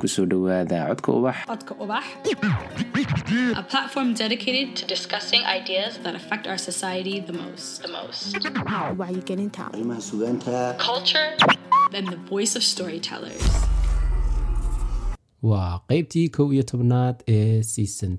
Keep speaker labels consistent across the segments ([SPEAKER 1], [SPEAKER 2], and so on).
[SPEAKER 1] ku soo dhowaada codka ubax.
[SPEAKER 2] Codka Ubax, a platform dedicated to discussing ideas that affect our society the most. The most.
[SPEAKER 3] wacyigelinta.
[SPEAKER 4] Arrimaha sugaanta.
[SPEAKER 2] Culture. And the voice of storytellers.
[SPEAKER 5] waa qeybtii kow iyo tobnaad ee season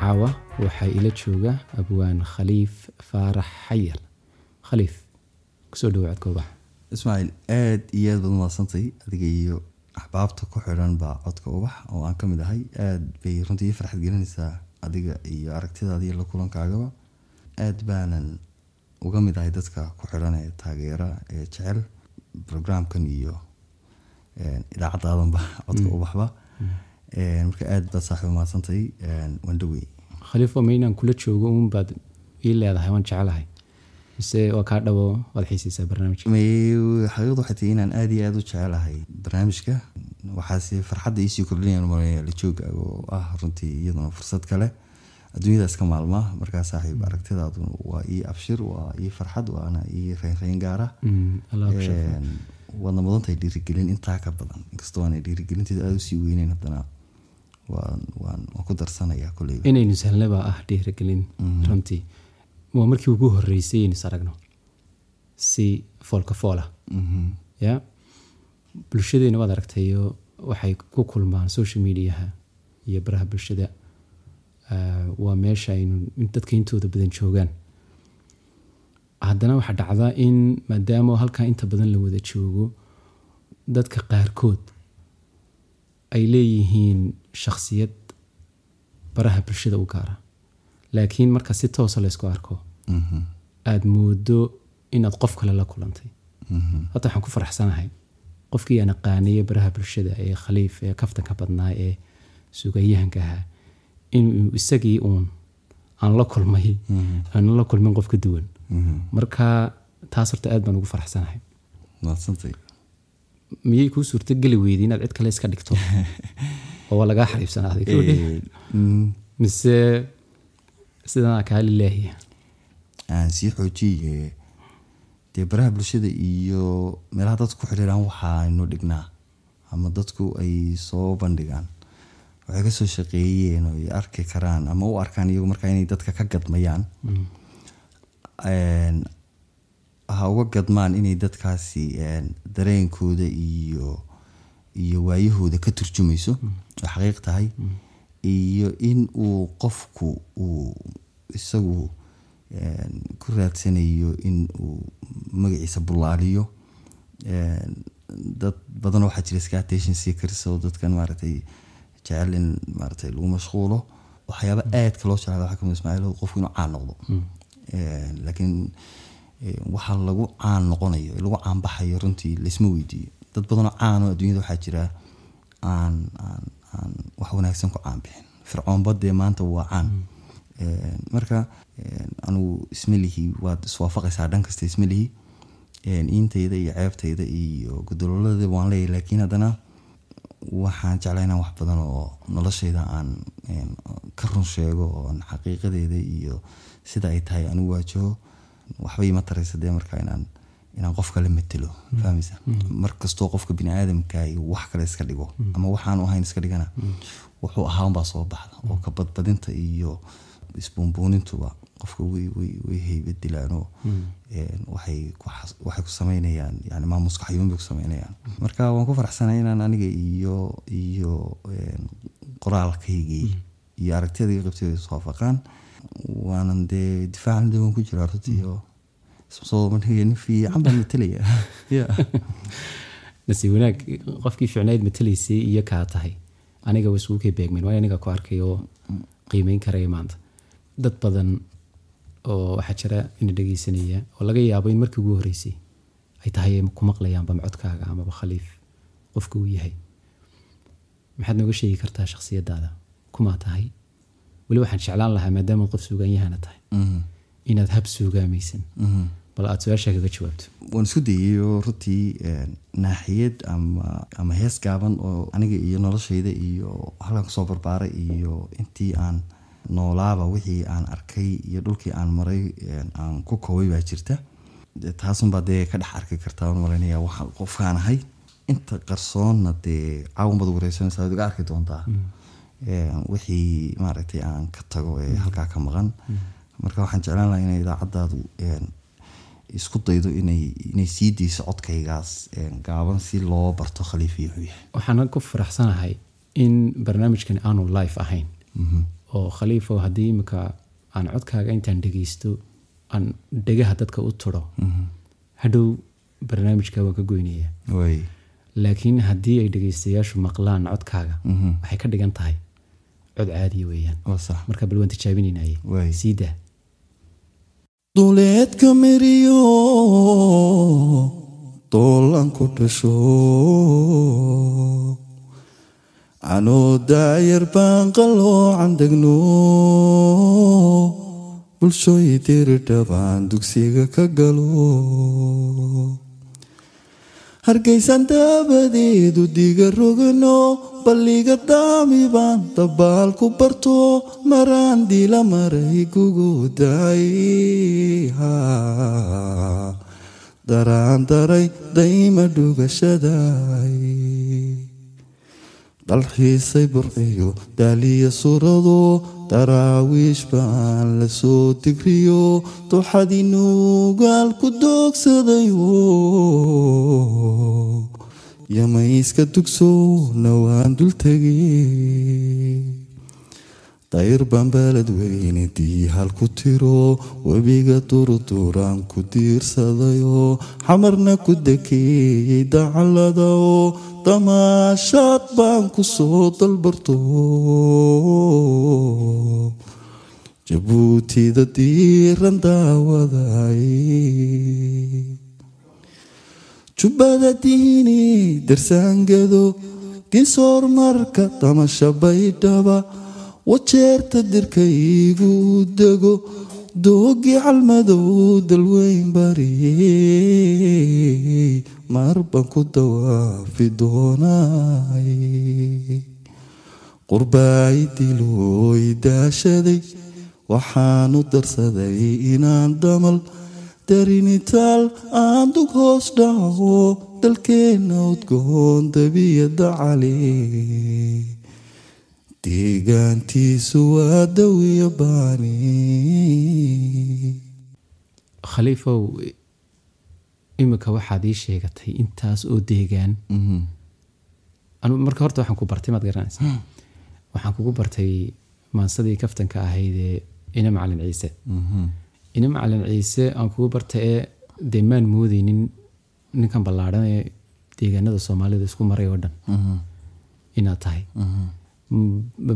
[SPEAKER 5] caawa waxaa ila jooga abwaan khaliif faarax xayar khaliif ku soo dhowo codka ubax
[SPEAKER 6] ismaaciil aad iyo aad baad umadsantay adiga iyo axbaabta ku baa codka ubax oo aan ka mid ahay. Aad bay runtii ii farxad gelinaysaa adiga iyo aragtidaada iyo la kulankaagaba aad baanan uga mid ahay dadka ku xidhan ee taageera ee jecel programkan iyo idaacadaadanba codka ubaxba. Marka aad baad saaxiib umadsantay waan dhowey
[SPEAKER 5] khaliif waa maynaan kula joogo uun baad ii leedahay waan jecelahay mise waa kaa dhawo waad xiisaysaa barnaamijka?
[SPEAKER 6] May xaqiiqdu waxay tahay inaan aad iyo aad u jecelahay barnaamijka. Waxaase farxadda iisii kordhinayaan malaya la jooga oo ah runtii iyaduna fursad kale. Adduunyada iska maalma markaa saaxiib aragtidaadu waa ii abshir waa ii farxad waana ii reynreyn gaara Waadna mudantahay dhiirigelin. Intaa ka badan inkastoo aanay dhiirigelinteeda aada u sii weyneyn haddana waan ku darsanaya koleyba
[SPEAKER 5] inaynu sahlna baa ah dhiirigelin runtii. Waa markii ugu horeysay aynu is aragno si foolka foola
[SPEAKER 6] Mhm.
[SPEAKER 5] ya? Bulshadeena waad aragtayo waxay ku kulmaan social mediaha iyo baraha bulshada. Waa meesha aynu dadka intooda badan joogaan haddana waxaa dhacdaa in maadaama halkaa inta badan la wada joogo dadka qaarkood ay leeyihiin shakhsiyad baraha bulshada u gaara laakiin marka si toosa laysku arko
[SPEAKER 6] Mhm.
[SPEAKER 5] aada moodo inaad qof kale la kulantay
[SPEAKER 6] Mhm.
[SPEAKER 5] hadda waxaan ku faraxsanahay qofkii aan aqaanaya baraha bulshada ee khaliif ee kaftanka badnaa ee sugayahanka ahaa inuu isagii uun aan la kulmay aan la kulmin qof ka duwan
[SPEAKER 6] Mhm.
[SPEAKER 5] Marka taas horta aad baan ugu faraxsanahay. Miyay kuu suurto geli weyday inaad cid kale iska dhigto? Oo waa lagaa xariibsanaaday gabadhe
[SPEAKER 6] Mm,
[SPEAKER 5] mise sidanaa kaa lilaahiya
[SPEAKER 6] aan sii xoojiye dee baraha bulshada iyo meelaha dadku ku xidhiiraan waxaaynu dhignaa. Ama dadku ay soo bandhigaan. Waxay ka soo shaqeeyeen oo ay arki karaan ama u arkaan iyagu markaa inay dadka ka gadmayaan. Een, ha uga gadmaan inay dadkaasi een, dareenkooda iyo iyo waayahooda ka turjumayso oo xaqiiq tahay iyo in uu qofku uu isagu ku raadsanayo in uu magaciisa bullaaliyo. Dad badan waxaa jira iska attention seekers oo dadkan maaragtay jecel in maaragtay lagu mashquulo. Waxyaaba aadka loo jeclaa waxaa ka mid ismaaciil qofku inuu caan noqdo laakiin een, waxa lagu caan noqonayo lagu caan baxayo runtii laisma weydiiyo. Dad badanoo caanoo adduunyada waxaa jira aan aan aan wax wanaagsan ku caan bixin. Fircoonba dee maanta waa caan. Een, marka een, anigu isma lihi waad iswaafaqaysaa dhan kasta isma lihi. Iintayda iyo ceebtayda iyo gudololada waan leeyahay laakiin haddana waxaan jeclaa inaan wax badan oo noloshayda aan ka run sheego oon xaqiiqadeeda iyo sida ay tahay anigu waajaho waxba ima taraysa dee marka inaan inaan qof kale matelo fahmaysa mar kastoo qofka bini aadamka wax kale iska dhigo ama waxaanu ahayn iska dhigana wuxuu ahaa unbaa soo baxda oo ka badbadinta iyo isbuunbuunintuba qofka way heybad dilaanoo waxay ku sameynayaan yani maamuska xayuun bay ku sameynayaan. Marka waan ku faraxsanahay inaan aniga iyo iyo qoraalkaygii iyo aragtiyada qabtay is waafaqaan waanan dee difaacan de waan ku jiraa runtii oo soo markii nin fiican baan matalaya ya
[SPEAKER 5] nasiib wanaag qofkii ficnayd matalaysay iyo kaa tahay. Aniga way isugu kay beegmeen waayo aniga ku arkay oo qiimeyn karaya maanta. Dad badan oo waxaa jira ina dhegeysanaya oo laga yaabo in markii ugu horeysay ay tahay ay ku maqlayaanba codkaaga amaba khaliif qofka uu yahay. Maxaad nooga sheegi kartaa shakhsiyadaada. Kumaa tahay. Weli waxaan jeclaan lahaa maadaama qof suuganyahana tahay. Inaad hab suugaamaysan bal aad su'aashaa kaga jawaabto.
[SPEAKER 6] Waan isku dayayo runtii een, naaxiyad ama ama hees gaaban oo aniga iyo noloshayda iyo halkan ku soo barbaaray iyo intii aan noolaaba wixii aan arkay iyo dhulkii aan maray aan ku koobay baa jirta. Taasunbaa dee ka dhex arki kartaa malanaya waxa qofkaan ahay. Inta qarsoonna dee caawin baad wareysanaysaa waad iga arki doontaa. Een, wixii maaragtay aan ka tago ee halkaa ka maqan. Marka waxaan jeclaan lahaa inay idaacaddaadu isku daydo inay inay sii dayso codkaygaas gaaban si loo barto khaliifi wuxuu yahay
[SPEAKER 5] waxaan ku faraxsanahay in barnaamijkan aanu live ahayn oo khaliifo haddii imika aan codkaaga intaan dhegeysto aan dhegaha dadka u turo hadhow barnaamijka waan ka goynaya
[SPEAKER 6] way.
[SPEAKER 5] Laakiin haddii ay dhegeystayaashu maqlaan codkaaga waxay ka dhigan tahay cod caadiya weeyaan. Marka bal waan tijaabinaynaye sii daa
[SPEAKER 1] duleedka meriyo doolan ku dhasho anoo daayar baan qaloocan degno bulshooy diridhabaan dugsiga ka galo hargaysan daabadeedu diga rogano balliga daami baan dabaal ku barto maraan dila maray gugu daay daraan daray dayma dhugashaday dalxiisay burciyo daaliya surado daraawiish baan la soo digriyo duxadii nuugaal ku doogsadayo yamayska dugsowna waan dul tegay dayr baan baalad weyne diihal ku tiro webiga durduuraan ku diirsadayo xamarna ku dekeeyey dacalada oo damaashaad baan ku soo dalbarto jabuutida diiran daawaday jubbada diini darsaangado ginsoor marka damasha baydhaba wajeerta dirka iigu dego doogii calmadow dalweyn bariyey mar baan ku dawaafi doonay qurbaay daashaday waxaanu darsaday inaan damal. Darinitaal aan dug hoos dhaco dalkeenna udgoon dabiyada cali deegaantiisu waa dawiya baani
[SPEAKER 5] khaliifow imika waxaad ii sheegatay intaas oo deegaan. Anu marka horta waxaan ku bartay maad garanaysa. Waxaan kugu bartay maansadii kaftanka ahayd ee ina macalin ciise. Ina macalin ciise aan kugu bartay ee dee maan moodeynin ninkan ballaadhan ee deegaanada soomaalida isku maray oo dhan. Inaad tahay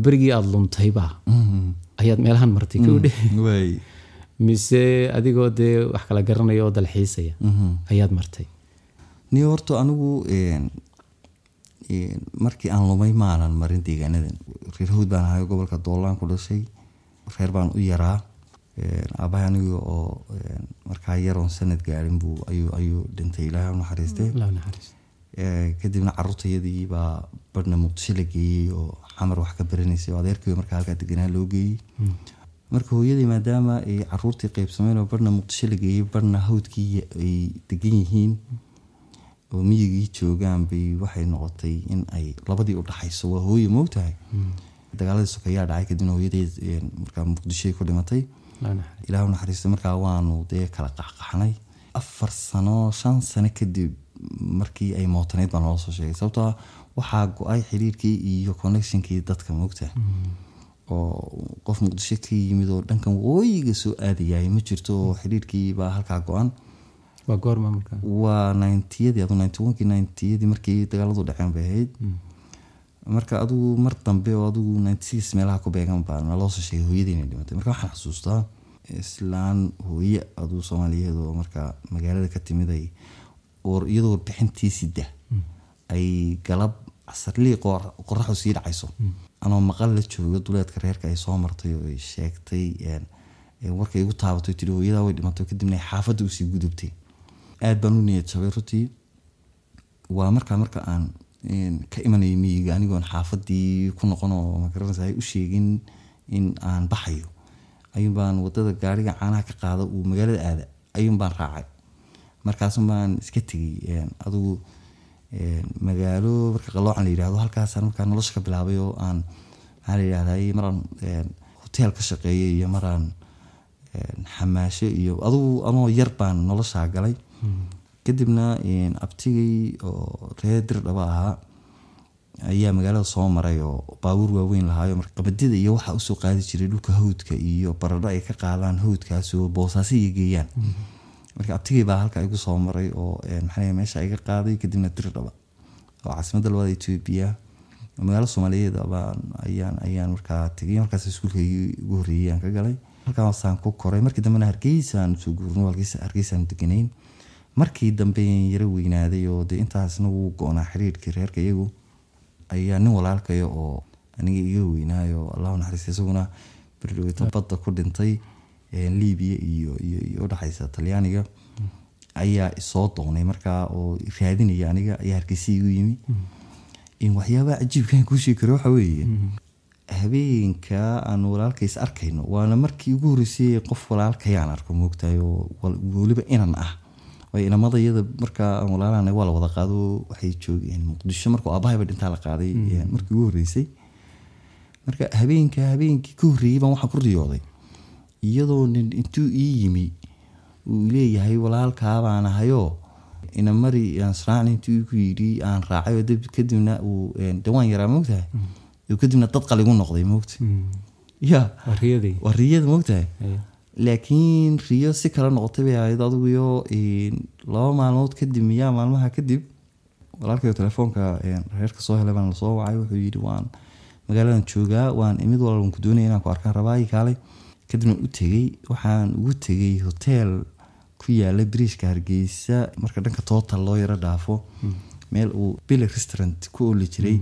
[SPEAKER 5] berigii aada luntayba ayaad meelahan martay kowdhe
[SPEAKER 6] way.
[SPEAKER 5] Mise adigoo dee wax kala garanaya oo dalxiisaya ayaad martay.
[SPEAKER 6] Ni horta anigu markii aan lumay maanan marin deegaanadan. Reer hawd baan ahay gobolka doolaan ku dhashay. Reer baan u yaraa. Aabahay aniga oo markaa yaroon sanad gaarin buu ayuu ayuu dhintay ilaahay u naxariistee Ee, kadibna caruurtayadii baa barhna muqdisho la geeyey oo xamar wax ka baranaysay. Oo adeerkii markaa halkaa deganaa loo geeyey marka hooyadii maadaama ay caruurtii qeybsameen oo barhna muqdisho la geeyey barhna hawdkii ay degan yihiin oo miyigii joogaan bay waxay noqotay in ay labadii u dhaxayso. Waa hooye moogtahay dagaaladii sokeyaa dhacay kadibna hooyadii een, markaa muqdishoy ku dhimatay. Ilaah naxariista markaa waanu dee kala qaxqaxnay afar sano shan sano kadib markii ay mootaneyd baa naloo soo sheegay. Sababtoo ah waxaa go'ay xiriirkii iyo connectionkii dadka moogta oo qof muqdisho ka yimid oo dhankan wooyiga soo aadayay ma jirto oo xiriirkii baa halkaa go-an
[SPEAKER 5] waa
[SPEAKER 6] ninetiyadii adu ninety onkii ninetiyadii markii dagaaladu dhaceen bay ahayd. Marka adigu mar dambe oo adigu ninety six meelaha ku beegan baa naloo soo sheegay hooyadii inay dhimatay. Marka waxaan xasuustaa islaan hooye aduu soomaaliyeed oo marka magaalada ka timid ay oo iyadoo warbixintii sida ay galab casarlii qor- qoraxdu sii dhacayso. Anoo maqal la joogo duleedka reerka ay soo martay oo ay sheegtay warkay igu taabatay tiri hooyadaa way dhimatay. Kadibna xaafadda u sii gudubtay. Aad baan u niyad jabay runtii. Waa markaa marka aan ka imanayay miyiga anigoon xaafadii ku noqon oo magaranaysa ay u sheegin in aan baxayo. Ayuun baan waddada gaariga caanaha ka qaada uu magaalada aada ayuun baan raacay markaasun baan iska tegay een, magaalo marka qaloocan la yidhahdo halkaasaan markaa nolosha ka bilaabay oo aan maxaa la yidhahdaa maraan hoteel ka shaqeeyay iyo maraan xamaasho iyo adigu anoo yar baan noloshaa galay. Kadibna abtigay oo reer dirdhaba ahaa ayaa magaalada soo maray oo baabuur waaweyn lahaayo. Marka qabadida iyo waxaa u soo qaadi jiray dhulka hawdka iyo baradho ay ka qaadaan hawdkaas oo boosaaso iyo geeyaan marka abtigay baa halka igu soo maray oo een, maxaa meesha iga qaaday kadibna dirdhaba oo caasimadda labaad etoobiya magaalo soomaaliyeed markaa tegay markaas iskuulkaygii ugu horreeyay aan ka galay. Halkaasaan ku koray. Markii dambena hargeysaan soo guurno hargeysa deganayn. Markii dambe yaro weynaaday oo dee intaasna wuu go-naa xiriirkii reerka iyagu ayaa nin walaalkaya oo aniga iga weynaayo allahu naxariista isaguna berdhoweyta badda ku dhintay ee, liibiya iyo iyo iyo udhexaysa talyaaniga ayaa isoo doonay markaa oo raadinaya aniga ayaa hargeysa igu yimi. In waxyaabaha cajiibkaan kuu sheegi karo waxa weeye. Habeenka aan walaalkays arkayno waana markii ugu horreysay qof walaalkayaan arko moogtahay oo weliba inan ah. Way inamada iyada markaa aan walaalahana waa la wada qaado waxay joogeen muqdisho markuu aabahayba dhintaa la qaaday. Markii ugu horreysay. Marka habeenka habeenkii ka horreeyey baan waxaan ku riyooday iyadoo nin intuu ii yimi uu leeyahay walaalkaa baan ahayoo ina mari aan israacna intuu igu yidhi aan raacay kadibna uu waan yaraa moogtahay uu kadibna dad qaligu noqday moogta ya
[SPEAKER 5] waa
[SPEAKER 6] riyada moogtahay laakiin riyo si kale noqotay bay ahayd adiguyo laba maalmood kadib miyaa maalmaha kadib walaalkayo telefoonka reerka soo helay baan la soo wacay wuxuu yidhi waan magaaladan joogaa waan imid walaalkan ku doonaya inaan ku arkaan rabaayi kaalay kadibna u tegey waxaan ugu tegey hotel ku yaalla biriishka hargeysa. Marka dhanka total loo yaro dhaafo meel uu bill restaurant ku oli jiray.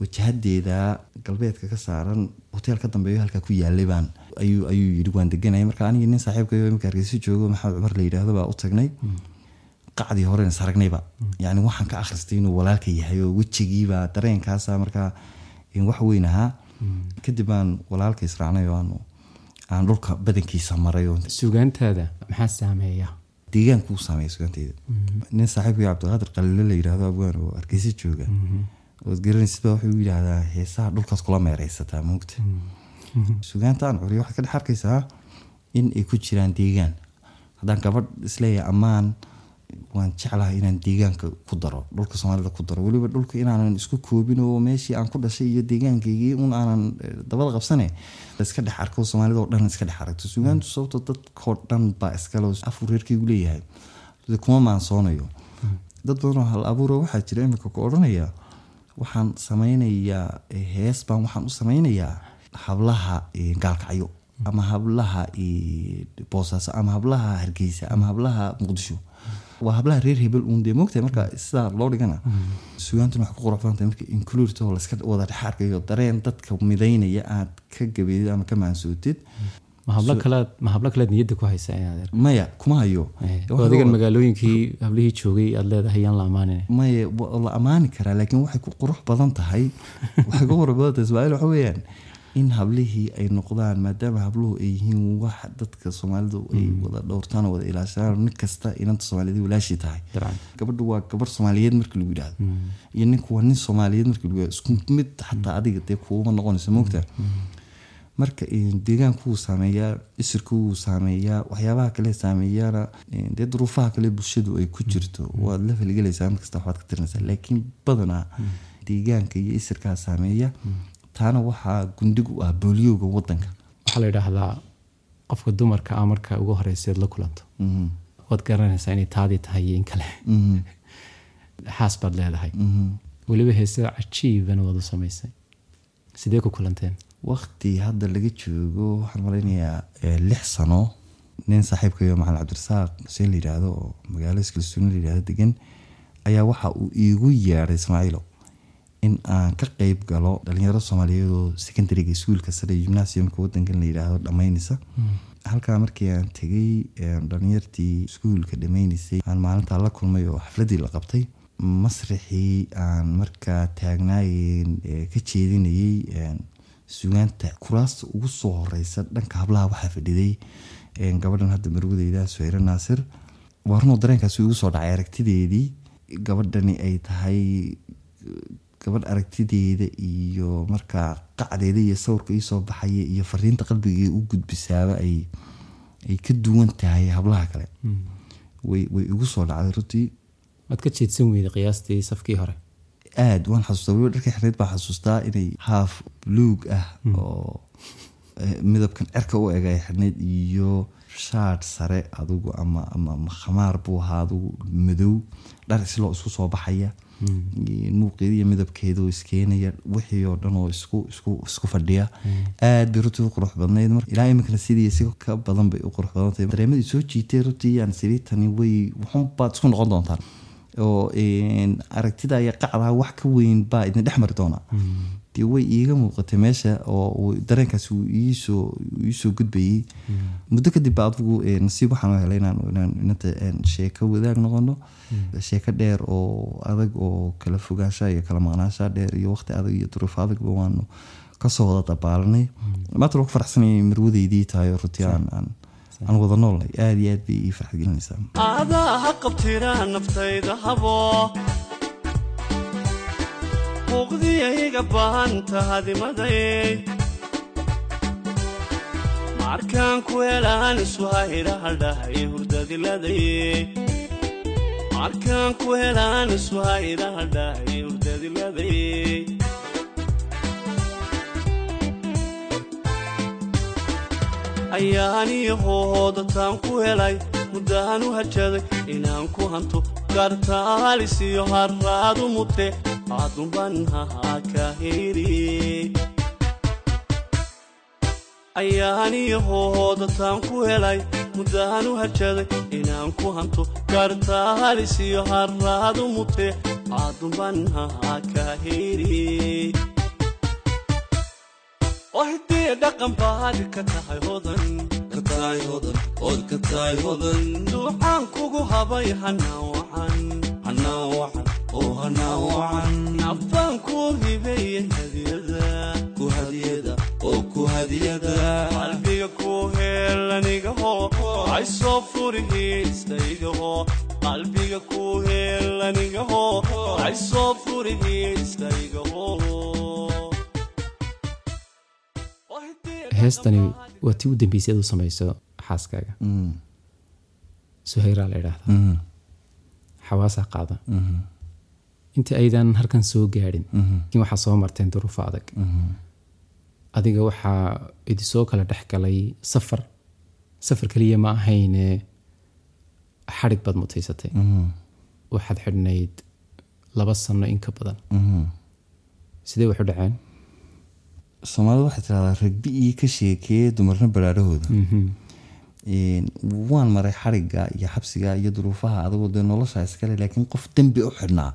[SPEAKER 6] Wajahadeeda galbeedka ka saaran hotel ka dambeeyo halkaa ku yaalay baan. Ayuu ayuu yidhi waan deganaya marka aniga nin saaxiibkayo imika hargeysa joogo maxamed cumar la yidhaahdo? Baa u tagnay. Qacdii horena saragnayba yani waxaan ka akhristay inuu walaalka yahay oo wejigiiba dareenkaasa markaa in wax weyn ahaa. Kadib baan walaalka israacnay oo aanu aan dhulka badankiisa maray
[SPEAKER 5] sugaantaada maxaa saameeya?
[SPEAKER 6] Deegaankuu saameeya suganteyda nin saaxiibkii cabdiqaadir qalile la yidhaahdo abwaan oo hargeysa jooga. Ood garanaysid baa wuxuu yidhaahdaa heesaha dhulkaas kula meereysataa moogta sugaanta aan curiyo waxaad ka dhex arkaysaa in ay ku jiraan deegaan. Haddaan gabadh is leeyahay ammaan waan jeclahay inaan deegaanka ku daro dhulka soomaalida ku daro. Weliba dhulka inaanan isku koobin oo meeshii aan ku dhashay iyo deegaankaygii un aanan eh, dabada qabsane iska dhex arko soomaalida oo dhan iska dhex aragto. Sugaantu sababto dadkoo dhan baa iskale oo afur reerkaygu leeyahay. Kuma maansoonayo. Dad badan oo hal waxaa jira imika ku odhanaya waxaan sameynayaa eh, hees baan waxaan u sameynayaa hablaha eh, gaalkacyo ama hablaha boosaaso ama hablaha hargeysa ama hablaha muqdisho waa hablaha reer hebel uun dee moogtahay marka sidaa loo dhigana sugaantuna waxay ku qurxoontahay marka included oo layska wada dhex arkayo dareen dadka midaynaya aad ka gabeedid ama ka maansootid
[SPEAKER 5] ma hablo kalead ma hablo kalead niyadda ku haysa inaad
[SPEAKER 6] maya kuma hayo.
[SPEAKER 5] Oo adigan magaalooyinkii hablihii joogay aad leedahay yaan la amaanin
[SPEAKER 6] maya la ammaani karaa laakiin waxay ku qurux badan tahay. Waxay ku qurux badan tahay ismaaciil waxa weeyaan in hablihii ay noqdaan maadaama habluhu ay yihiin wax dadka soomaalidu ay wada dhowrtaan wada ilaashaan nin kasta inanta soomaaliyed walaashii tahay. Gabadhu waa gabar soomaaliyeed markii lagu yidhaahdo. Iyo ninku waa nin soomaaliyeed markii lagu yidhahdo isku mid xataa adiga dee kuuma noqonayso moogta marka eh, deegaanku wuu saameeyaa isirku wuu saameeyaa waxyaabaha kale saameeyaana eh, dee duruufaha kale bulshadu ay ku jirto. Waad la falgelaysaa markasta waxbaad ka tirinaysaa. Laakiin badanaa deegaanka iyo isirkaa saameeya taana waxaa gundhig u ah booliyowga wadanka
[SPEAKER 5] waxaa la yidhaahdaa qofka dumarka ah marka ugu horeyseed la kulanto.
[SPEAKER 6] Mhm,
[SPEAKER 5] waad garanaysaa inay taadii tahay iyo in kale.
[SPEAKER 6] Mhm,
[SPEAKER 5] xaas baad leedahay.
[SPEAKER 6] Mhm,
[SPEAKER 5] weliba heese cajiibana waad u samaysay. Sidee ku kulanteen?
[SPEAKER 6] Waqti hadda laga joogo waxaan malaynayaa eh, lix sano. Nin saaxiibkayo macalin cabdirasaaq xuseen la yidhaahdo oo magaalo iskilsuuna la yidhahdo degan ayaa waxa uu iigu yeedhay ismaaciilo in aan ka qeyb galo dhalinyaro soomaaliyeed oo secondariga iskuulka sare gymnasiumka wadankan la yidhaahdo dhammaynaysa. Halkaa markii aan tegay dhalinyartii iskuulka dhammaynaysay aan maalintaa la kulmay oo xafladii la qabtay masrixii aan markaa taagnaayen ka jeedinayay sugaanta kuraasta ugu soo horeysa dhanka hablaha waxaa fadhiday gabadhan hadda marwadeyda suheyre naasir. Waa runoo dareenkaasi igu soo dhacay aragtideedii gabadhani ay tahay gabadh aragtideeda iyo markaa qacdeeda iyo sawirka iisoo baxaya iyo fariinta qalbiga u gudbisaaba ay ay ka duwan tahay hablaha kale. Way way igu soo dhacday runtii.
[SPEAKER 5] Waad ka jeedsan weyday qiyaastii safkii hore?
[SPEAKER 6] Aad waan xasuustaa. Weliba dharkii xirneyd baa xasuustaa inay haaf buluug ah oo eh, midabkan cerka u eg ay iyo shaadh sare adugu ama ama ama khamaar buu ahaa adugu madow. Dhar isloo isku soo baxaya muuqeeda iyo midabkeeda iskeenaya wixii oo dhan oo isku fadhiya. Aad bay runtii u qurux badnayd ilaa iminkana sidii si ka badan bay u qurux badan tahay dareemadii soo jiitay runtii aan sidii tani way wuxunbaad isku noqon doontaan. Oo aragtida iyo qacdaa wax ka weyn baa idin dhex mari doonaa dee way iiga muuqatay meesha oo uu iisoo iisoo gudbayay. Muddo kadib baa adigu een, nasiib waxaan u helay inaan sheeko wadaag noqono. Sheeko dheer oo adag oo kala fogaansha iyo kala maqnaansha dheer iyo waqti adag iyo duruuf adagba waanu ka soo wada dabaalanay maanta waan ku faraxsanayay marwadeydii tahay oo runtii aan wada noolnay. Aad iyo aad bay ii farxad gelinaysaa
[SPEAKER 3] aadaa ha qabtira naftayda habo muuqdiyayga baahanta hadimaday markaan ku helaan iswahayraaldhahay hurdadiladay markaan ku helaan iswahayraaldhahay hurdadiladay ayaaniyo hoodataan ku helay muddaan u hajaday inaan ku hanto gartaalis iyo harraadu mute aadunban hahaa ka heri ayaaniyo hoodataan ku helay muddaan u hajaday inaan ku hanto gartaalis iyo harraadu mute aadunban hahaa ka heri oo hiddii dhaqan baad ka tahay hodan duucaan kugu habay hanaawacan naftaan kuu hibeeye hadiyada. Qalbiga kuu heelanigaho ay soo furihiistaygaho qalbiga kuu heelanigaho ay soo furihiistaygaho
[SPEAKER 5] heestani waa tii u dambeysay aad u samayso xaaskaaga. Suhayraa la idhaahdaa xawaasaa qaada intii aydan halkan soo gaadhin laakiin waxaa soo marteen duruufo adag. Adiga waxaa idisoo kala dhex galay safar. Safar keliya ma ahayne xadhig baad mutaysatay. Waxaad xidhnayd laba sano in ka badan. Sidee waxu dhaceen
[SPEAKER 6] soomaalida waxay tidahdaa ragbi ii ka sheekeeye dumarna baraarahooda. Waan maray xariga iyo xabsiga iyo duruufaha adagoo dee nolosha iskale laakiin qof dembi u xidhnaa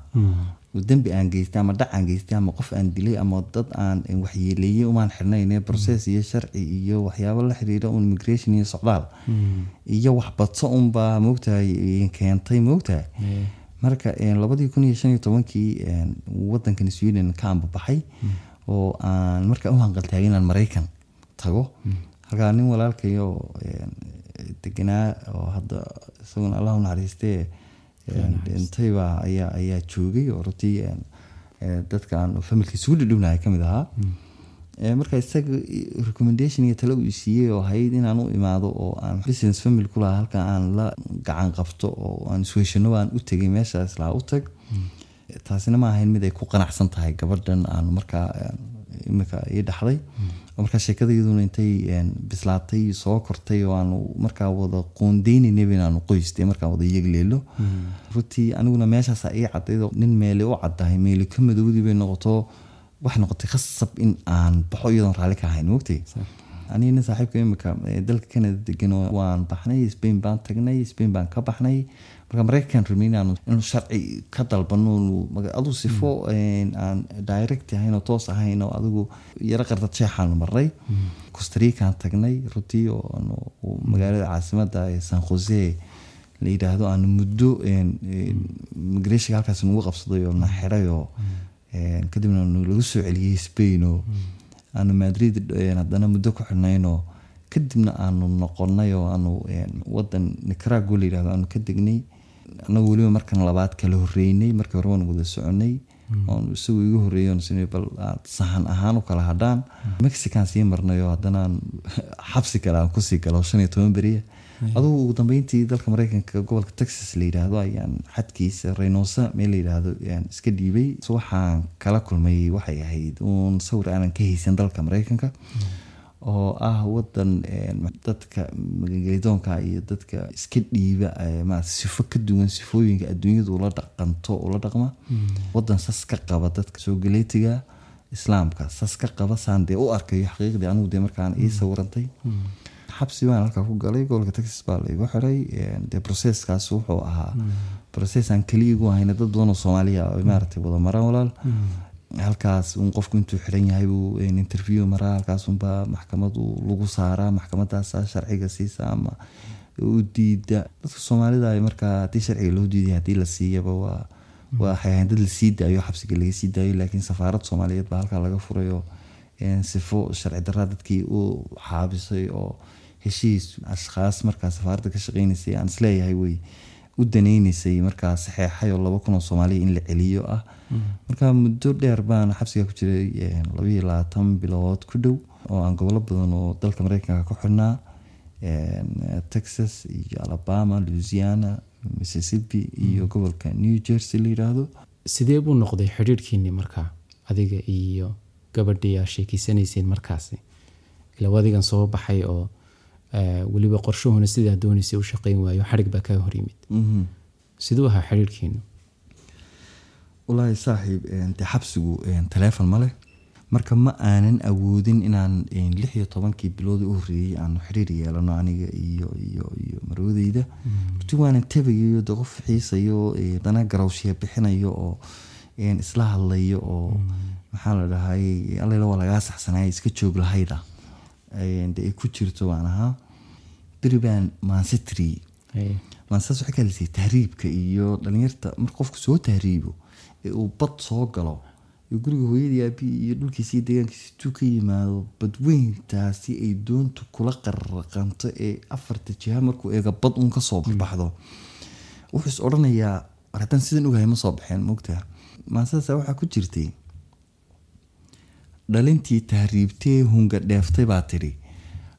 [SPEAKER 6] oo dembi aan geystay ama dhac aan geystay ama qof aan dilay ama dad aan waxyeeleeyey umaan xidhnayne process iyo sharci iyo waxyaabo la xiriira un immigration iyo socdaal. Iyo waxbadso unbaa moogtahay keentay moogtahay marka labadii kun iyo shan iyo tobankii wadankan sweden ka ambabaxay oo aan markaa u hanqaltaagay inaan maraykan tago. Halkaa nin walaalkayo deganaa oo hadda isaguna allah u naxariistee dhintayba ayaa ayaa joogay oo runtii dadka aan familka isugu dhidhownahay ka mid ahaa. Marka isaga recommendation iyo tale uu siiyey oo ahayd inaan u imaado oo aan business family ku lahaa halka aan la gacan qabto oo aan isweeshano aan u tegay meeshaas lahaa u tag taasina ma ahayn mid ay ku qanacsan tahay gabadhan aan markaa imika ii dhaxday markaa sheekada iyaduna intay een, bislaatay soo kortay oo aanu markaa wada qoondeynaynaba inaanu qoystay markaa wada yegleelo runtii aniguna meeshaasa ii cadayd nin meeli u caddahay meeli ka madowdii bay noqoto waxay noqotay khasab in aan baxo iyadoon raalli ka ahayn mogtay aniga nin saaxiibka imika ee dalka canada degan oo waan baxnay spain baan tagnay spain baan ka baxnay marka maraykan rabnay inaanu inuu sharci ka dalbano adigu sifo aan direct ahayn oo toos ahayn oo adigu yaro qardad sheexaanu marnay costarican tagnay runtii oo magaalada caasimada ee san jose la yidhaahdo aanu muddo een, migration halkaas nagu qabsaday oo na xiray oo kadibna lagu soo celiyey spain oo aanu madrid haddana muddo ku xidhnaynoo kadibna aanu noqonay oo aanu wadan nicaragua la yidhahdo aanu ka degnay annagu weliba markan labaad kala horeynay markii hore waan wada soconay. Oon isagu oon sinay bal aad sahan ahaan u kala hadhaan mexican sii marnay oo haddana aan xabsi kale aan ku sii galo shan iyo toban beriya adugu ugu dambeyntii dalka mareykanka gobolka texas la yidhaahdo ayaan xadkiisa reynosa meel la yidhaahdo ayaan iska dhiibay. Waxaan kala kulmay waxay ahayd uun sawir aanan ka haysan dalka mareykanka oo ah wadan een, dadka magangelidoonka iyo dadka iska dhiiba ee, maarata sifo ka duwan sifooyinka adduunyadu ula dhaqanto ula dhaqma. Wadan sas ka qaba dadka soo galeetiga islaamka. Sas ka qaba saan dee u arkayo xaqiiqdii anigu dee markaan ii sawirantay. Xabsi baan halkaa ku galay gobolka texas baa la igu xiray een, dee processkaas wuxuu ahaa. Process aan keliya igu ahayna dad badan oo soomaaliya oo maaragtay wada maraan walaal halkaas un qofku intuu xiran yahay een, interview maraa halkaasunbaa maxkamadu lagu saaraa maxkamadaasa sharciga siisa ama u diida. Dadka soomaalida ay markaa haddii sharciga loo diiday haddii la siiyaba waa waxay ahayn dad la sii daayo xabsiga laga sii daayo laakiin safaarad soomaaliyeed baa halkaa laga furay oo een, sifo sharci daraa dadkii u xaabisay oo heshiis ashkhaas markaa safaaradda ka shaqeynaysay aan is leeyahay wey u daneynaysay markaa saxeexay oo laba kun oo soomaaliya in la celiyo ah marka muddo dheer baan xabsiga ku jiray een, laba iyo labaatan bilood ku dhow oo aan gobollo badan oo dalka mareykanka ku xidhnaa texas iyo alabama louisiana mississippi iyo gobolka new jersey la yidhaahdo
[SPEAKER 5] sidee buu noqday xidhiirhkiinii markaa adiga iyo gabadhii aa sheekeysanayseen markaasi. Ila adigan soo baxay oo eh, weliba qorshuhuna sidaa doonaysay u shaqeyn waayo xadhig baa kaa hor yimid.
[SPEAKER 6] Mhm.
[SPEAKER 5] siduu ahaa xidhiirhkiinu
[SPEAKER 6] walaahi saaxiib dee xabsigu taleefon ma leh. Marka ma aanan awoodin inaan lix iyo tobankii biloodii u horreeyey aanu xiriir yeelano aniga iyo iyo iyo marwadeyda runtii waanan tabayayo de qof xiisayo dana garawshiya bixinayo oo isla hadlayo oo maxaa la dhahay allela waa lagaa saxsanaya iska joog lahayda. Dee ay ku jirto baan ahaa. Beri baan maansitri
[SPEAKER 5] Haye.
[SPEAKER 6] maansaas waxay ka hadlaysay tahriibka iyo dhalinyarta. Marka qofku soo tahriibo ee uu bad soo galo. Iyo guriga hooyadii aabii iyo dhulkiisa iyo deegaankiisa ka yimaado badweyntaasi ay doontu kula qaraqanto ee afarta jiha markuu eega bad uun ka soo baxdo. Wuxuu is odhanayaa war haddaan sidan ogahay ma soo baxeen mogtaa maansaasa waxaa ku jirtay dhalintii tahriibtee hunga dheeftay baa tidhi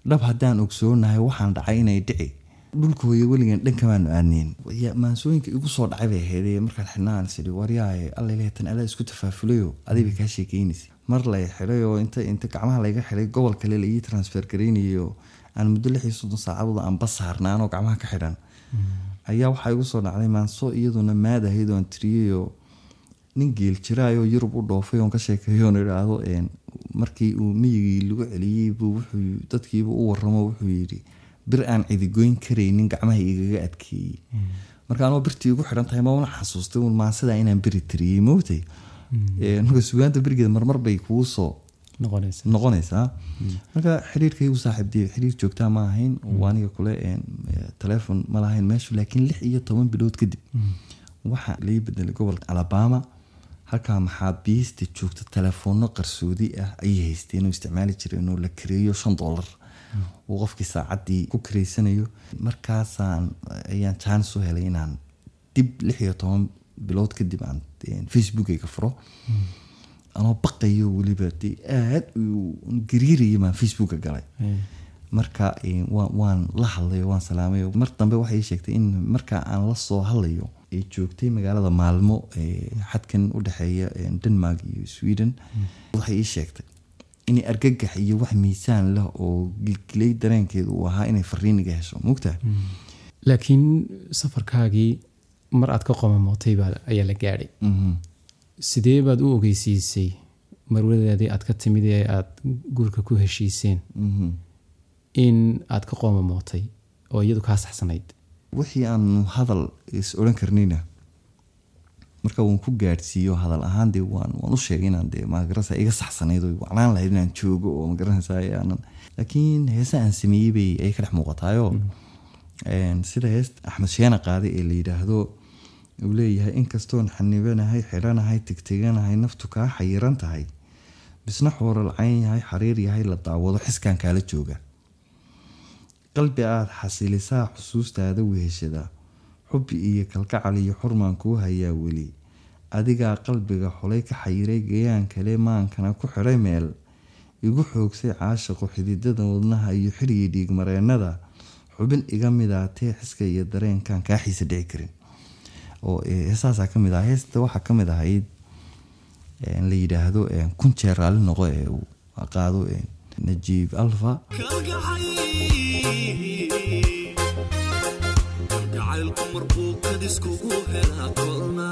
[SPEAKER 6] dhab haddaan ogsoonahay waxaan dhacay inay dhici dhulka hooye weligan dhankamaanu aadneyn Ya- maansooyinka igu soo dhacay bay ahaydee markaan xidhnaan is idhi waryaaye allaleetan adaa isku tafaafulayo aday bay kaa sheekeynaysa. Mar lay xidhay oo inta inta gacmaha layga xidhay gobol kale la ii transfer garaynayo aan muddo lix iyo soddon saacadood aan bas anoo gacmaha ka xidhan ayaa waxaa igu soo dhacday maanso iyaduna maad ahayd oon tiriyeyoo nin geel jiraayoo yurub u dhoofay oon ka sheekeeyo oon idhaahdo markii uu miyigii lagu celiyey buu wuxuu dadkiibu u waramo wuxuu yidhi bir aan cidigoyn karaynin gacmaha igaga adkeeyey. Marka anoo birtii igu xidhan tahay ma una xasuustay un maansada inaan beri tiriyey Een, marka sugaanta berigeeda marmar bay kugu soo
[SPEAKER 5] noqonaysa
[SPEAKER 6] noqonaysaa. Marka xiriirkaygu saaxiibdii xiriir joogtaa ma ahayn oo aniga kule telephone ma lahayn meeshu laakiin lix iyo toban bilood kadib waxaa lai bedelay gobolka alabama. Halkaa maxaabiista joogta telefoonno qarsoodi ah ayay haysteen oo isticmaali jireen oo la kareeyo shan dollar uu qofkii saacaddii ku kareysanayo. Markaasaan ayaan jaanis u helay inaan dib lix iyo toban bilood kadib aan facebookayga furo. Anoo baqayo weliba dee aad u gariiraya baan facebooka galay. Marka waan- la hadlay waan salaamay oo mar dambe waxay ii sheegtay in marka aan la soo hadlayo ay joogtay magaalada maalmo ee xadkan u dhexeeya eh, denmark iyo sweden. Waxay ii sheegtay inay argagax iyo wax miisaan leh oo gilgilay dareenkeedu uu ahaa inay fariiniga hesho mugtaha
[SPEAKER 5] laakiin safarkaagii mar aad ka qomamootay baa ayaa la gaadhay. Sidee baad u ogeysiisay marwadaadii aad ka timid ee aad guurka ku heshiiseen? In aad ka qoomamootay oo iyadu kaa saxsanayd?
[SPEAKER 6] Wixii aanu hadal is odhan karnayna marka waan ku gaadhsiiyo hadal ahaan dee waan u sheegay inaan dee magaranaysa iga saxsanayd oo wacnaan lahayd inaan joogo oo magaranaysa aanan. Laakiin heesa aan sameeyey bay ay ka dhex muuqataayoo sida heesta axmed sheena qaade ee la yidhaahdo uu leeyahay inkastoon xanibanahay xidhanahay tegteganahay naftu kaa xayiran tahay. Bisna xooralcayn yahay xariir yahay la daawado xiskaan kaala jooga. Qalbi aada xasilisaa xusuustaada weheshada xubbi iyo kalgacal iyo xurmaan kuu hayaa weli. Adigaa qalbiga xolay ka xayiray gayaan kale maankana ku xidhay meel. Igu xoogsay caashaqu xididada wadnaha iyo xirigii dhiigmareennada xubin iga midaatee xiska iyo dareenkan kaa xiisa dhici karin. Heesaasaa ka mid ah heesta waxaa ka mid ahayd la yidhaahdo kun jeer noqo ee uu qaado najiib alfa
[SPEAKER 3] kalgacaylku markuu kadiskugu helaa koolna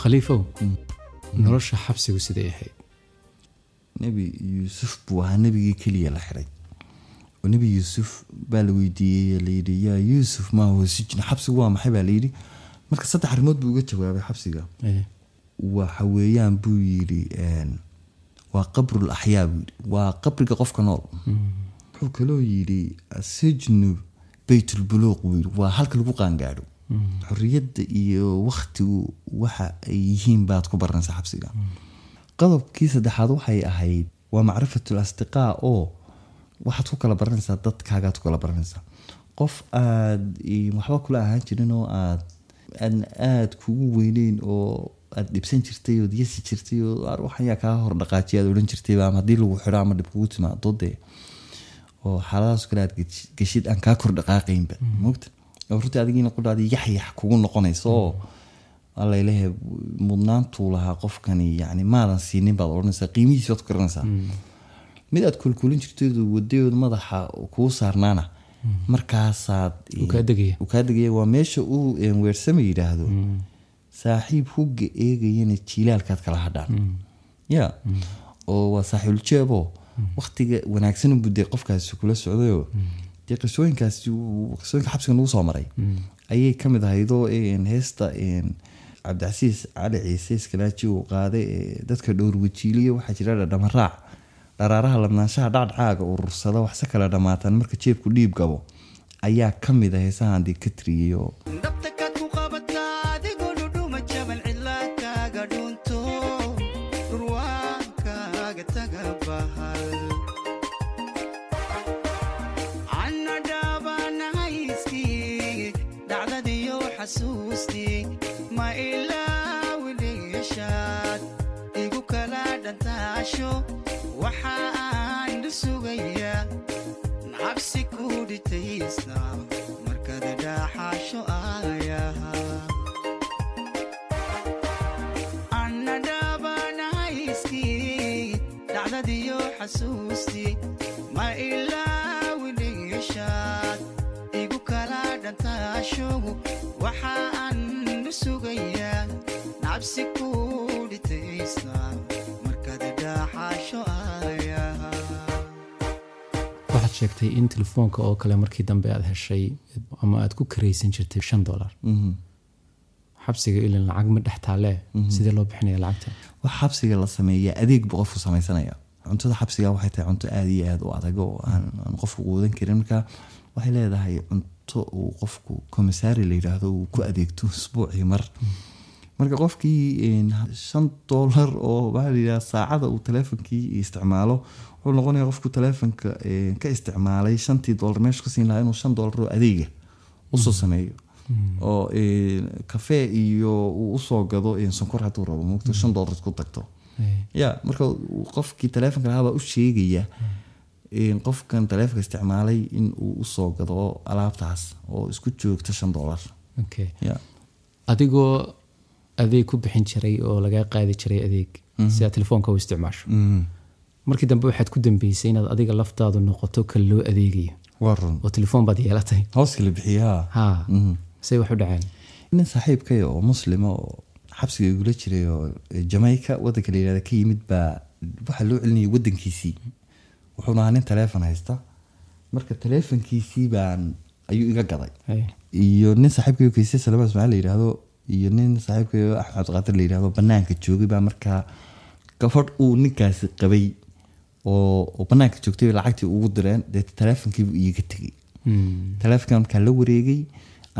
[SPEAKER 5] khaliifow nolosha xabsigu siday ahayd
[SPEAKER 6] nebi yuusuf buu ahaa nebigii keliya la xiray oo nebi yuusuf baa la weydiiyey layidhi yaa yuusuf maa huwa sijin xabsigu waa maxay baa layidhi marka saddex arrimood buu uga jawaabay xabsiga. Waxa weeyaan buu yidhi waa qabrul axyaa buu yidhi. Waa qabriga qofka nool. Wuxuu kaloo yidhi asijnu beytulbuluuq buu yidhi. Waa halka lagu qaangaadho. Xorriyadda iyo wakhtigu waxa ay yihiin baad ku baranaysaa xabsiga. Qodobkii saddexaad waxay ahayd waa macrifatul asdiqaa oo waxaad ku kala baranaysaa dadkaagaad ku kala baranaysaa qof aad waxba kula ahaan jirin oo aad aan aad kugu weyneyn oo aad dhibsan jirtay ood yasi jirtay oo "Ar, wax ayaa kaa hor dhaqaajiya aad odhan jirtay ama haddii lagu xidho ama dhib kugu timaado dee oo xaaladaas kale aad gesh- geshid aan kaa kor dhaqaaqaynba mogta oo runtii adigiina qudhaadii yaxyax kugu noqonayso oo alla ilahe mudnaantuu lahaa qofkani yani maadan siinin baad odhanaysaa qiimihiis baad ku garanaysaa mid aad kulkulin jirteedu wadeed madaxa kuu saarnaana markaasaad
[SPEAKER 5] kaa degaya.
[SPEAKER 6] waa meesha uu een, weersame yidhaahdo saaxiib hugga eegayana jiilaalkaad kala hadhaan. Ya. Oo waa saaxiibuljeebo waktiga wanaagsan dee qofkaasi kula socdayoo dee qisooyinkaasi qisooyinka xabsiga nagu soo maray. Ayay ka mid ahaydoo heesta cabdicasiis cali ciise iskalaaji uu qaaday dadka dhowr wajiiliya waxaa jira dhadhamaraac dharaaraha labnaanshaha dhacdhacaaga urursada waxse kala dhammaataan marka jeebku dhiib gabo ayaa ka mid a heesahan dee
[SPEAKER 7] ku dhitaysa markada dhaaxaasho ayaha. Anna dhabanahayskii dhacdadiyo xasuustii ma ilaawidhayashaad igu kala dhantaasho waxa aan sugayaa nacabsi ku dhitaysa
[SPEAKER 5] sheegtay in telefoonka oo kale markii dambe aad heshay ama aad ku karaysan jirtay shan dolar xabsiga ilin lacag ma dhex taalee sidee loo bixinaya lacagta?
[SPEAKER 6] Wax xabsiga la sameeya adeeg buu qofku samaysanaya cuntada xabsiga waxay tahay cunto aada iyo aada u adag oo aan qofku quudan karin. Marka waxay leedahay cunto uu qofku komisaari la yidhaahdo uu ku adeegto isbuucii mar. Marka qofkii shan doolar oo maxaa la yidhaha saacada uu teleefonkii isticmaalo wuxuu noqonaya qofku teleefonka een, ka isticmaalay shantii doolar meesha ka siin lahaa inuu shan doolar oo adeega u soo sameeyo. Oo een, kafee iyo uu u soo gado sonkor hadduu rabo mugto shan doolar ku tagto. Ya marka qofkii teleefonka lahaa baa u sheegaya in qofkan teleefonka isticmaalay in uu u soo gado alaabtaas oo isku joogta shan ya
[SPEAKER 5] adigoo adeeg ku bixin jiray oo lagaa qaadi jiray adeeg si aad telefoonka u isticmaasho markii dambe waxaad ku dambeysay inaad adiga laftaadu noqoto kan loo adeegayo. Oo telefoon baad yeelatay.
[SPEAKER 6] Hooska la bixiyaa.
[SPEAKER 5] Ha say wax u dhaceen
[SPEAKER 6] nin saaxiibkay oo muslima oo xabsiga igula jiray oo jamaica wadanka la yihahda ka yimid baa waxaa loo celinayay wadankiisii wuxuuna ahaa nin teleefon haysta. Marka teleefonkiisii baan ayuu iga gaday. Iyo nin saaxiibkay kaysay salama ismaaciil la yidhaahdo iyo nin saaxiibkay axmed cabdiqaadir la yidhaahdo banaanka joogay baa markaa gabadh uu ninkaasi qabay oo banaanka joogtay lacagtii ugu direen dee teleefonkiibu iiga tegay teleefonkan markaa la wareegay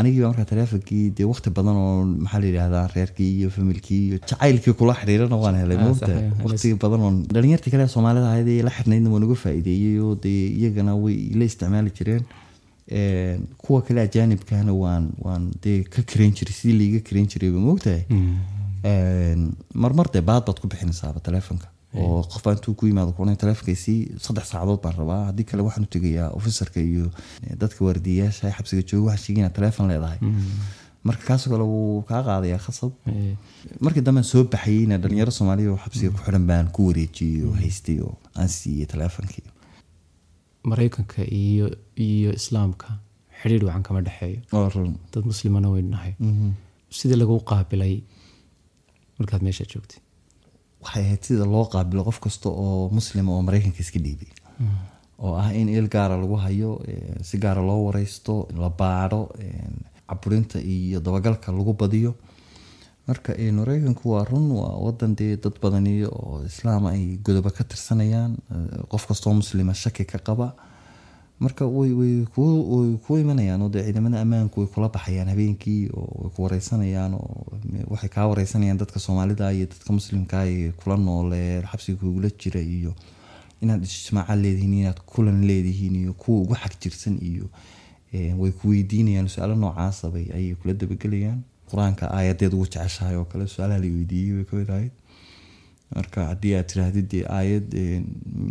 [SPEAKER 6] anigii baa markaa teleefonkii dee waqti badan oo maxaa la yidhahdaa reerkii iyo familkii iyo jacaylkii kula xiriirana waan helay moogta waqti badan oo dhalinyartii kale soomaalida ahayd ee la xirnaydna waan uga faa'iideeyey oo dee iyagana way la isticmaali jireen Een, kuwa kale ajaanibkana waan waan dee ka karayn jiray sidii laiga karayn jiray ba moogtahay marmar dee baad baad ku bixinaysaaba teleefonka oo qof intuu ku yimaado kuna teleefonkaysii saddex saacadood baan rabaa haddii kale waxaan u tegayaa ofisarka iyo dadka waardiyayaasha xabsiga jooga waxaan sheegay inaad teleefon leedahay marka kaasoo kale wuu kaa qaadayaa khasab markii dambe aan soo baxayeyna dhalinyaro soomaaliya oo xabsiga ku xidhan baan ku wareejiyey oo haystay oo aan siiyey teleefonkii
[SPEAKER 5] maraykanka iyo iyo islaamka xidhiir wacan kama dhexeeyo
[SPEAKER 6] oo run
[SPEAKER 5] dad muslimana waynu nahay sidii lagu qaabilay markaad meesha joogtay
[SPEAKER 6] waxay ahayd sida loo qaabilo qof kasta oo muslima oo maraykanka iska dhiibay. Oo ah in il gaara lagu hayo eh, si gaara loo wareysto la baadho caburinta iyo dabagalka lagu badiyo. Marka eh, maraykanku waa run waa wadan dee dad badani oo islaama ay godoba ka tirsanayaan eh, qof kastoo muslima shaki ka qaba marka ku way ku imanayaan oo dee ciidamada ammaanku way kula baxayaan habeenkii oo ku wareysanayaan oo waxay kaa wareysanayaan dadka soomaalida iyo dadka muslimka ee kula noole xabsiga kugula jira iyo inaad ijtimaaca leedihiin inaad kulan leedihiin iyo kuwa ugu xag jirsan iyo eh, way ku weydiinayaan su'aalo noocaasa bay ayay kula dabagelayaan. Qur'aanka aayadeed ugu jeceshahay oo kale su'aalaha la weydiiyey way ka mid ahayd marka haddii aad tiraahdid dee aayad eh,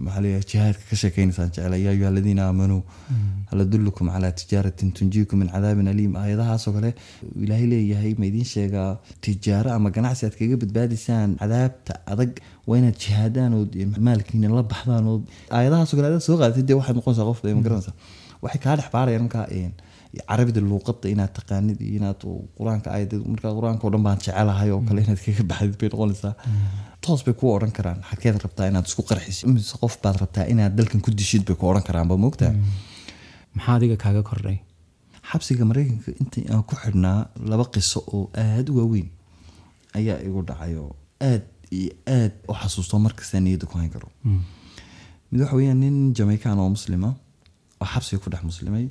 [SPEAKER 6] maxaa leeyahay jihaadka ka sheekeynaysaan jecla yaa ayuha aladiina aamanuu hal adullukum calaa tijaaratin tunjiikum min cadaabin aliim. Aayadahaasoo kale ilaahay leeyahay ma idiin sheegaa tijaaro ama ganacsi aad kaga badbaadiysaan cadaabta adag waa inaad jihaadaan maalkiina la baxdaan oo aayadahaasoo kale aadaad soo qaadatid dee waxaad noqonaysaa qof ma garanaysaa waxay kaa dhex baarayaan markaa carabida luuqada inaad taqaanid iyo inaad qur'aanka aayaded markaa qur'aanka oo dhan baan jecelahay oo kale inaad kaga baxdid bay noqonaysaa toos bay ku odhan karaan. Xageed rabtaa inaad isku qarxisid mise qof baad rabtaa inaad dalkan ku dishid bay ku odhan karaanba moogtaa
[SPEAKER 5] maxaa adiga kaaga kordhay?
[SPEAKER 6] Xabsiga maraykanka intii aan ku xidhnaa laba qiso oo aada u waaweyn ayaa igu dhacay oo aad iyo aad u xasuusto markasta niyadda ku hayn karo. Mid waxa weeyaan nin jamaican oo muslima oo xabsiga ku dhex muslimay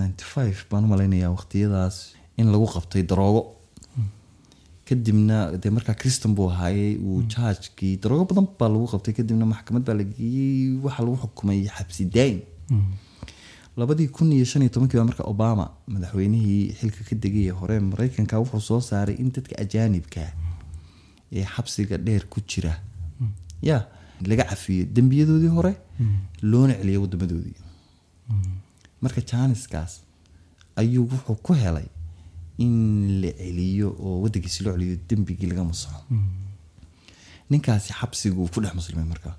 [SPEAKER 6] ninety five baan u malaynayaa waqtiyadaas in lagu qabtay daroogo kadibna dee markaa kristan buu ahaayey uu jaajkii daroogo badan baa lagu qabtay. Kadibna maxkamad baa la geeyey waxaa lagu xukumay xabsi daayin labadii kun iyo shan iyo tobankii baa marka obama madaxweynihii xilka ka degay ee hore mareykanka wuxuu soo saaray in dadka ajaanibka ee xabsiga dheer ku jira. Ya laga cafiyo dembiyadoodii hore loona celiyo wadamadoodii marka janiskaas ayuu wuxuu ku helay in la celiyo oo wadankiisi loo celiyo dembigii laga masaxo. Ninkaasi xabsiguu ku dhex muslimay marka.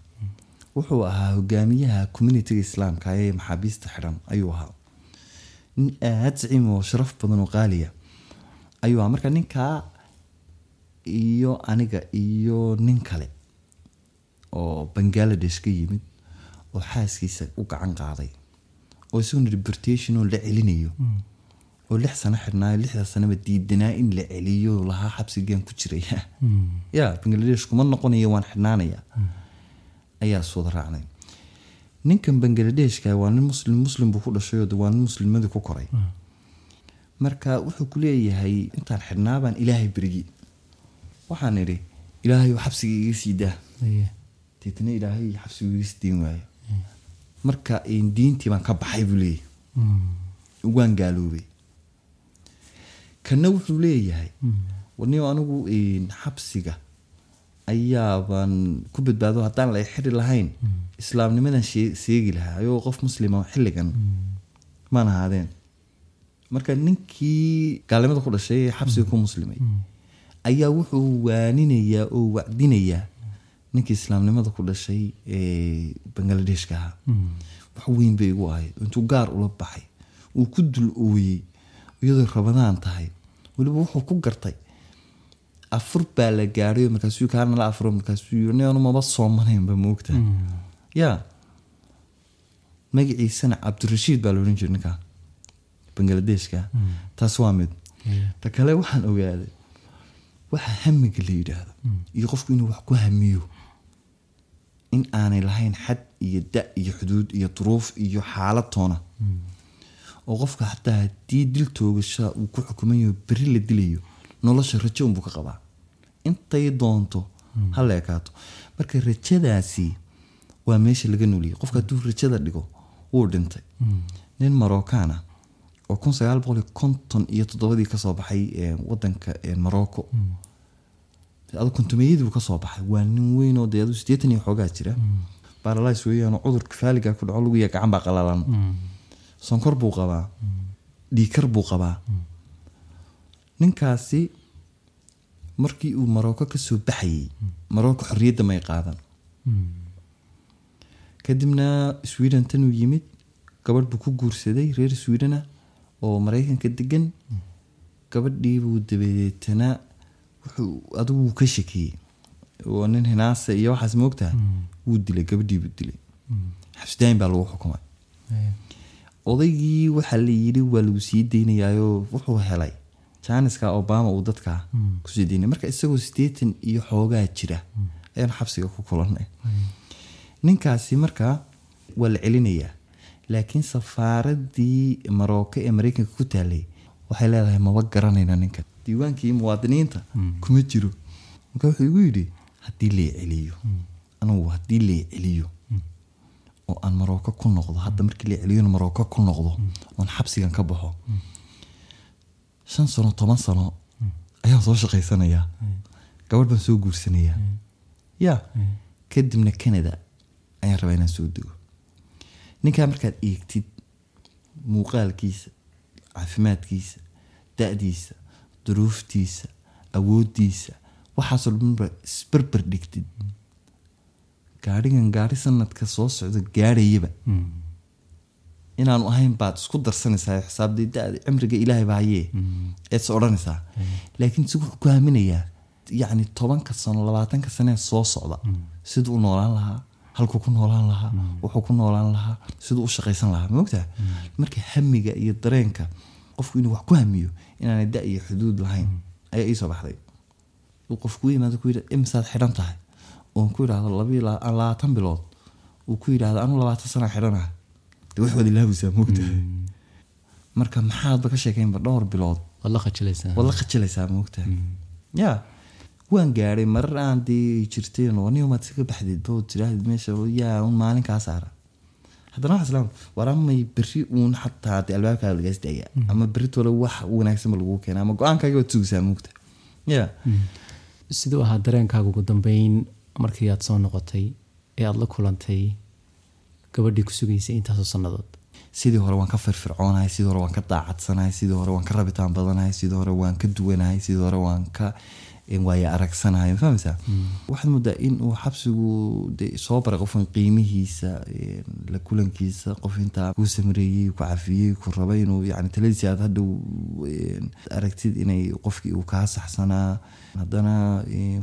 [SPEAKER 6] Wuxuu ahaa hogaamiyaha communitiga islaamka ee maxaabiista xidhan ayuu ahaa. Nin aad siciim oo sharaf badan oo qaaliya ayuu ahaa. Marka ninkaa iyo aniga iyo nin kale oo bangaladesh ka yimid oo xaaskiisa u gacan qaaday oo isaguna deportation oo la celinayo oo lix sano xidhnaayo lixda sanaba diidanaa in la celiyo lahaa xabsigan ku jiraya. Ya bangaladesh kuma noqonayo waan xidhnaanaya ayaa iswada raacnay ninkan bangladeshka waa nin muslim muslim buu ku dhashay oo de waa nin muslimadii ku koray. Marka wuxuu ku leeyahay intaan xidhnaa baan ilaahay berigi. Waxaan idhi ilaahay xabsiga iga sii daa. Deetna ilaahay xabsigu iga sii waaye marka diintii baan ka baxay buu leeyahay. Waan gaaloobay kana wuxuu leeyahay warniyo anigu xabsiga ayaabaan ku badbaado haddaan la xiri lahayn islaamnimadan seegi lahaa. Ayagoo qof muslima xilligan maan ahaadeen marka ninkii gaalnimada ku dhashay ee xabsiga ku muslimay ayaa wuxuu waaninayaa oo wacdinayaa ninkii islaamnimada ku dhashay ee bangladeshka ahaa. Wax weyn bay igu ahayd. Intuu gaar ula baxay uu ku dul ooyey iyadoo rabadaan tahay weliba wuxuu ku gartay afur baa la gaadhay markaasuu kaana la afuro markaasuu yiri maba soomanaynba moogta ya magaciisana cabdirashiid baa laodhan jiray ninkaa bangladeshka taas waa mid. Ta kale waxaan ogaaday waxa hamiga la yidhaahdo iyo qofku inuu wax ku hamiyo in aanay lahayn xad iyo da iyo xuduud iyo duruuf iyo xaalad toona oo qofka xataa haddii dil toogasha uu ku xukumayo beri la dilayo nolosha rajo unbuu ka qabaa. Intay doonto ha la ekaato marka rajadaasi waa meesha laga nooliyay qofka hadduu rajada dhigo wuu dhintay. Nin marocana oo kun sagaal boqol konton iyo toddobadii ka soo baxay wadanka morocco adu kontomeyadii buu ka soo baxay. Waa nin weyn oo dee sideetan iyo xoogaa jira. Baralys weeyaan cudurka faaliga ku dhaco lugiya gacan baa qalalan sonkor buu qabaa. Dhiikar buu qabaa. Ninkaasi markii uu marocco ka soo baxayey marocco xorriyadda may qaadan. Kadibna sweden tanuu yimid gabadh buu ku guursaday reer swedena oo maraykanka degan gabadhiibuu dabadeetana wuxuu adigu wuu ka shakiyey. Oo nin hinaasa iyo waxaas moogtaha wuu dilay gabadhiibuu dilay. Xabsidaayin baa lagu xukumay odaygii waxaa la yidhi waa lagu sii deynayaayoo wuxuu helay. Janiska obama uu dadka ku sii deynay marka isagoo sideetan iyo xoogaa jira ayaan xabsiga ku kulanay. Ninkaasi markaa waa la celinayaa. Laakiin safaaradii marocco ee mareykanka ku taalay waxay leedahay maba garanayna ninkan diiwaankii muwaadiniinta kuma jiro. Marka wuxuu igu yidhi haddii lee celiyo. Anugu haddii lee celiyo oo aan marocco ku noqdo. Hadda markii lee celiyona marocco ku noqdo oon xabsigan ka baxo. Shan sano toban sano ayaan soo shaqaysanayaa gabadh baan soo guursanayaa ya kadibna canada ayaan rabaa inaan soo dego. Ninkaa markaad eegtid muuqaalkiisa caafimaadkiisa da-diisa duruuftiisa awooddiisa waxaasoo dhanba isberber dhigtid gaadhigan gaadhi sanadka soo socda gaadhayaba. Inaanu ahayn baad isku darsanaysaa xisaabdii da-da cimriga ilaahay baa hayee eedse odhanaysaa. Laakiin si wuxuu ku aaminayaa yacni tobanka sano labaatanka sanee soo socda siduu u noolaan lahaa halkuu ku noolaan lahaa wuxuu ku noolaan lahaa siduu u shaqaysan lahaa. Maogtaa marka hamiga iyo dareenka qofku inuu wax ku hamiyo inaanay da iyo xuduud lahayn ayaa iisoo baxday. Qofku yimaado ku yidha imisaad xidhan tahay oon ku yidhaahdo labayo labaatan bilood. Uu ku yidhaahdo anu labaatan sana xidhanah de wax waad ilaabaysaa moogtahay marka maxaadba ka sheekeynba dhowr bilood.
[SPEAKER 5] Waad la khajilaysaa
[SPEAKER 6] moogtahay ya. Waan gaadhay marar aan dee jirteen warniyo maad iska baxdeed bood tiraahdeed meesha yaa un maalinkaa saara. Haddana waxaa islaam waramay berri uun xataa dee albaabkaaga lagaas daaya ama berri tole wax wanaagsan ba lagu keena ama go'aankaaga waad sugaysaa muugta. Ya.
[SPEAKER 5] Siduu ahaa dareenkaaga ugu dambeyn markii aad soo noqotay ee aada la kulantay gabadhii ku sugaysay intaasoo sannadood
[SPEAKER 6] sidii hore waan ka firfircoonahay sidii hore waan ka daacadsanahay sidii hore waan ka rabitaan badanahay sidii hore waan ka duwanahay sidii hore waan ka waaya aragsanahay ma fahmaysaa waxaad moodaa in uu xabsigu de soo baray qofkan qiimihiisa la kulankiisa qof intaa kuu samreeyey ku cafiyey ku raba inuu yani taladiisi aad hadhow aragtid inay qofkii uu kaa saxsanaa haddana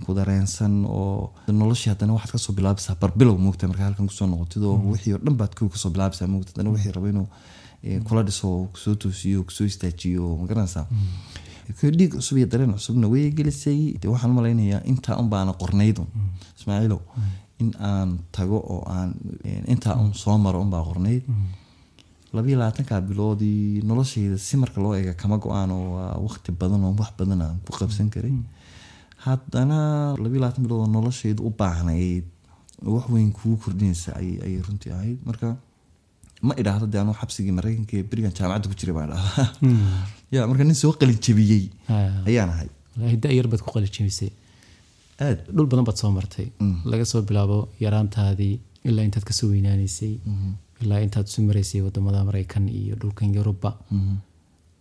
[SPEAKER 6] ku dareensan oo noloshii haddana waxaad ka soo bilaabaysaa barbilow moogta markaa halkan ku soo noqotid oo wixii oo dhan baad kow ka soo bilaabaysaa moogta haddana wixii raba inuu kula dhiso ku soo toosiyo ku soo istaajiyo ma garanaysaa dhiig cusub iyo dareen cusubna way gelisay de waxaan malaynayaa intaa un baana qornaydun ismaaciilow in aan tago oo aan intaa un soo maro unbaa qornayd labayo labaatanka biloodii noloshayda si marka loo eega kama go'aan oo waa waqti badan oo wax badan aan ku qabsan karay haddana labayo labaatan bilood oo noloshayda u baahnayd wax weyn kugu kordhinaysa ayay runtii ahayd marka ma idhaahdo de anuu xabsigii maraykanka berigan jaamacadda ku jiray baan idhahdaa ya marka nin soo qalin jabiyey ayaan ahay.
[SPEAKER 5] Walaahi da-yar baad ku qalijabisay
[SPEAKER 6] aad.
[SPEAKER 5] Dhul badan baad soo martay. Laga soo bilaabo yaraantaadii ilaa intaad ka soo weynaanaysay. Ilaa intaad isu maraysay waddamada maraykan iyo dhulkan yurubba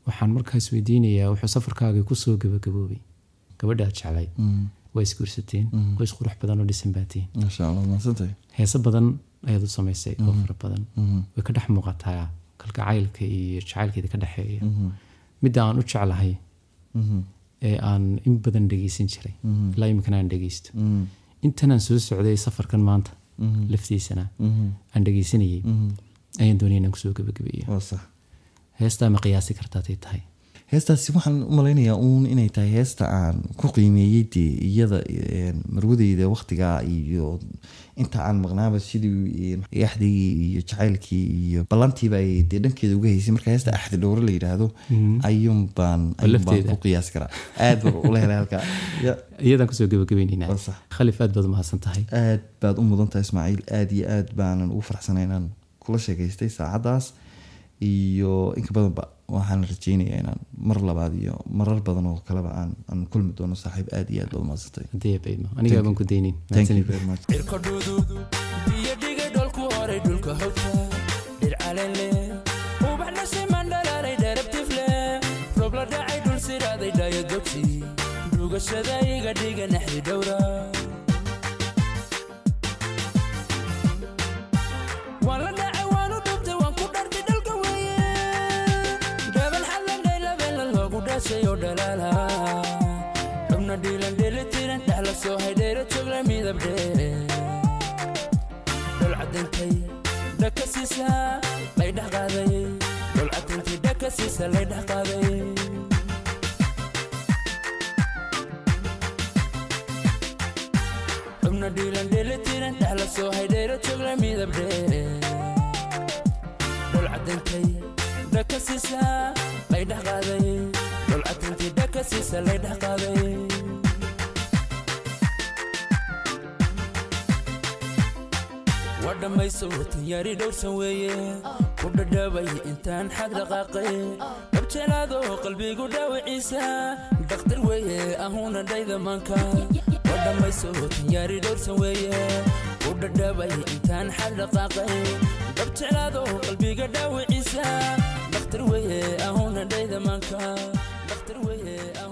[SPEAKER 5] waxaan markaas weydiinayaa wuxuu safarkaagii ku soo gabagaboobay. Gabadha aad jeclay. Waa isguursateen qoys qurux badan oo dhisan baatiin heese badan ayaad u samaysay oo fara badan. Way ka dhex muuqataa. Kalgacaylka iyo jacaylkeeda ka dhexeeya midda aan u jeclahay ee aan in badan dhegeysan jiray. Ilaa iminkana aan dhegeysto. Intan aan soo socday safarkan maanta laftiisana aan dhegeysanayay. Ayaan doonaya inaan ku
[SPEAKER 6] soo gabagabeeyo.
[SPEAKER 5] Heestaa ma qiyaasi kartaatay tahay
[SPEAKER 6] heestaasi waxaan u malaynayaa uun inay tahay heesta aan ku qiimeeyey dee iyada marwadeyda waktigaa iyo inta aan maqnaaba sidii axdigii iyo jacaylkii iyo ballantiiba ay dee dhankeeda uga haysay. Marka heesta axdi dhowro la yidhaahdo baan ayuun baan ku qiyaasi karaa. Aad baan ula helay halkaa
[SPEAKER 5] ku
[SPEAKER 6] soo sax.
[SPEAKER 5] khalif aad baad umahadsan tahay.
[SPEAKER 6] Aad baad u mudan tahay ismaaciil. Aad iyo aad baanan ugu faraxsanay inaan kula sheekaystay saacaddaas iyo inka badanba waxaan rajeynayaa inaan mar labaad iyo marar badan oo kaleba aan kulmi doono saaxiib aad iyo aad
[SPEAKER 4] dhigay dholku horay dhulka hogta ubaxna siman dhalaalay la dhacay dhul siraaday dhaayo dogsi dhugashada iga dhiga naxdi dhowra loogu dhashay oo dhalaala xubna dhiilan dheelitiran dhexla soo haydheera joogla midab dheere dhol cadantay dhaka siisa lay dhex qaaday dhol cadantay dhaka siisa lay dhex qaaday xubna dhiilan dheelitiran dhexla soo haydheera joogla midab dheere dhol cadantay dhaka siisa lay dhex qaaday dhol cadantay dhaka siisa qalbiga dhaawiciisa dhakhtar weeye ahuuna dhayda maanka with it.